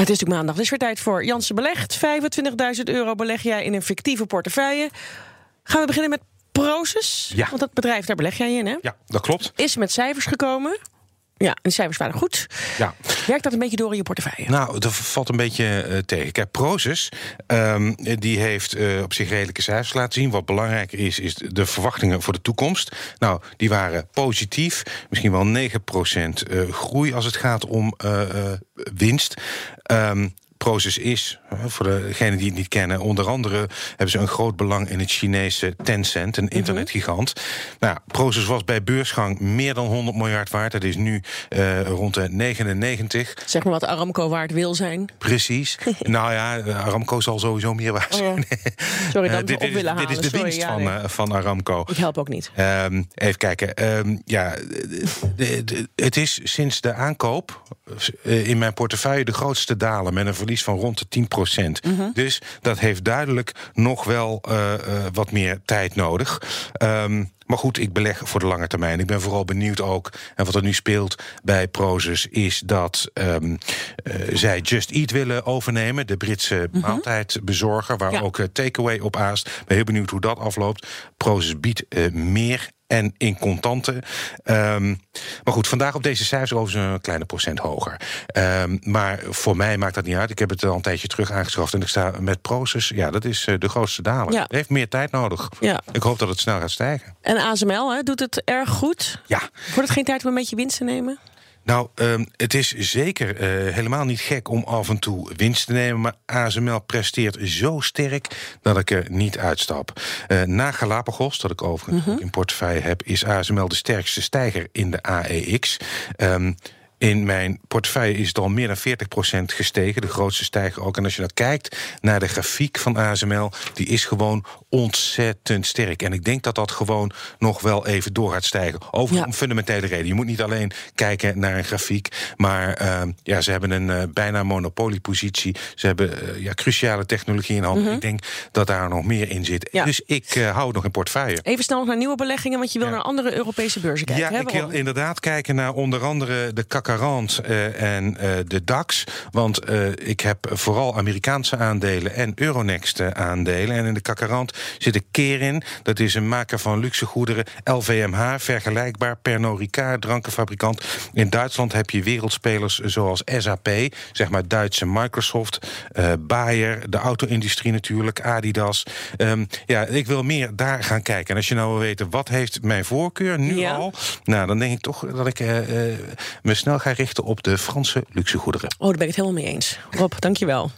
Het is natuurlijk maandag, dus weer tijd voor Jansen Belegd. 25.000 euro beleg jij in een fictieve portefeuille. Gaan we beginnen met Proces? Ja. Want dat bedrijf, daar beleg jij in, hè? Ja, dat klopt. Is met cijfers gekomen. Ja, en die cijfers waren goed. Ja. Werkt dat een beetje door in je portefeuille? Nou, dat valt een beetje uh, tegen. Kijk, Proces, um, die heeft uh, op zich redelijke cijfers laten zien. Wat belangrijker is, is de verwachtingen voor de toekomst. Nou, die waren positief. Misschien wel 9% uh, groei als het gaat om winst. Um, Proces is, voor degenen die het niet kennen, onder andere hebben ze een groot belang in het Chinese Tencent, een internetgigant. Mm -hmm. Nou, Proces was bij beursgang meer dan 100 miljard waard. Dat is nu uh, rond de 99. Zeg maar wat Aramco waard wil zijn. Precies. nou ja, Aramco zal sowieso meer waard zijn. Oh. Sorry, dat uh, dit, op willen dit halen. is de Sorry, winst ja, van, nee. uh, van Aramco. Ik help ook niet. Um, even kijken. Um, ja, de, de, het is sinds de aankoop in mijn portefeuille de grootste dalen met een verlies van rond de 10 procent. Mhm. Mm -hmm. Dus dat heeft duidelijk nog wel uh, uh, wat meer tijd nodig. Um, maar goed, ik beleg voor de lange termijn. Ik ben vooral benieuwd ook. En wat er nu speelt bij Prozus is dat um, uh, zij Just Eat willen overnemen. De Britse mm -hmm. maaltijdbezorger, waar ja. ook uh, Takeaway op aast. Ik ben heel benieuwd hoe dat afloopt. Prozus biedt uh, meer en in contanten. Um, maar goed, vandaag op deze cijfers overigens een kleine procent hoger. Um, maar voor mij maakt dat niet uit. Ik heb het al een tijdje terug aangeschaft en ik sta met Proces. Ja, dat is uh, de grootste daler. Ja. Het heeft meer tijd nodig. Ja. Ik hoop dat het snel gaat stijgen. En ASML hè, doet het erg goed. Ja. Wordt het geen tijd om een beetje winst te nemen? Nou, um, het is zeker uh, helemaal niet gek om af en toe winst te nemen. Maar ASML presteert zo sterk dat ik er niet uitstap. Uh, na Galapagos, dat ik overigens mm -hmm. in portefeuille heb, is ASML de sterkste stijger in de AEX. Um, in mijn portefeuille is het al meer dan 40% gestegen. De grootste stijger ook. En als je dan kijkt naar de grafiek van ASML... die is gewoon ontzettend sterk. En ik denk dat dat gewoon nog wel even door gaat stijgen. Over ja. een fundamentele reden. Je moet niet alleen kijken naar een grafiek... maar uh, ja, ze hebben een uh, bijna monopoliepositie. Ze hebben uh, ja, cruciale technologie in handen. Mm -hmm. Ik denk dat daar nog meer in zit. Ja. Dus ik uh, hou het nog in portefeuille. Even snel nog naar nieuwe beleggingen... want je wil ja. naar andere Europese beurzen kijken. Ja, hè? ik wil inderdaad kijken naar onder andere de CAC uh, en uh, de DAX. Want uh, ik heb vooral Amerikaanse aandelen en Euronext aandelen. En in de Cacarant zit een keer in. Dat is een maker van luxe goederen. LVMH, vergelijkbaar. Pernod Ricard, drankenfabrikant. In Duitsland heb je wereldspelers zoals SAP. Zeg maar Duitse Microsoft. Bayer, de auto-industrie natuurlijk. Adidas. Um, ja, ik wil meer daar gaan kijken. En als je nou wil weten, wat heeft mijn voorkeur nu ja. al? Nou, dan denk ik toch dat ik me snel ga richten op de Franse luxegoederen. Oh, daar ben ik het helemaal mee eens. Rob, dankjewel.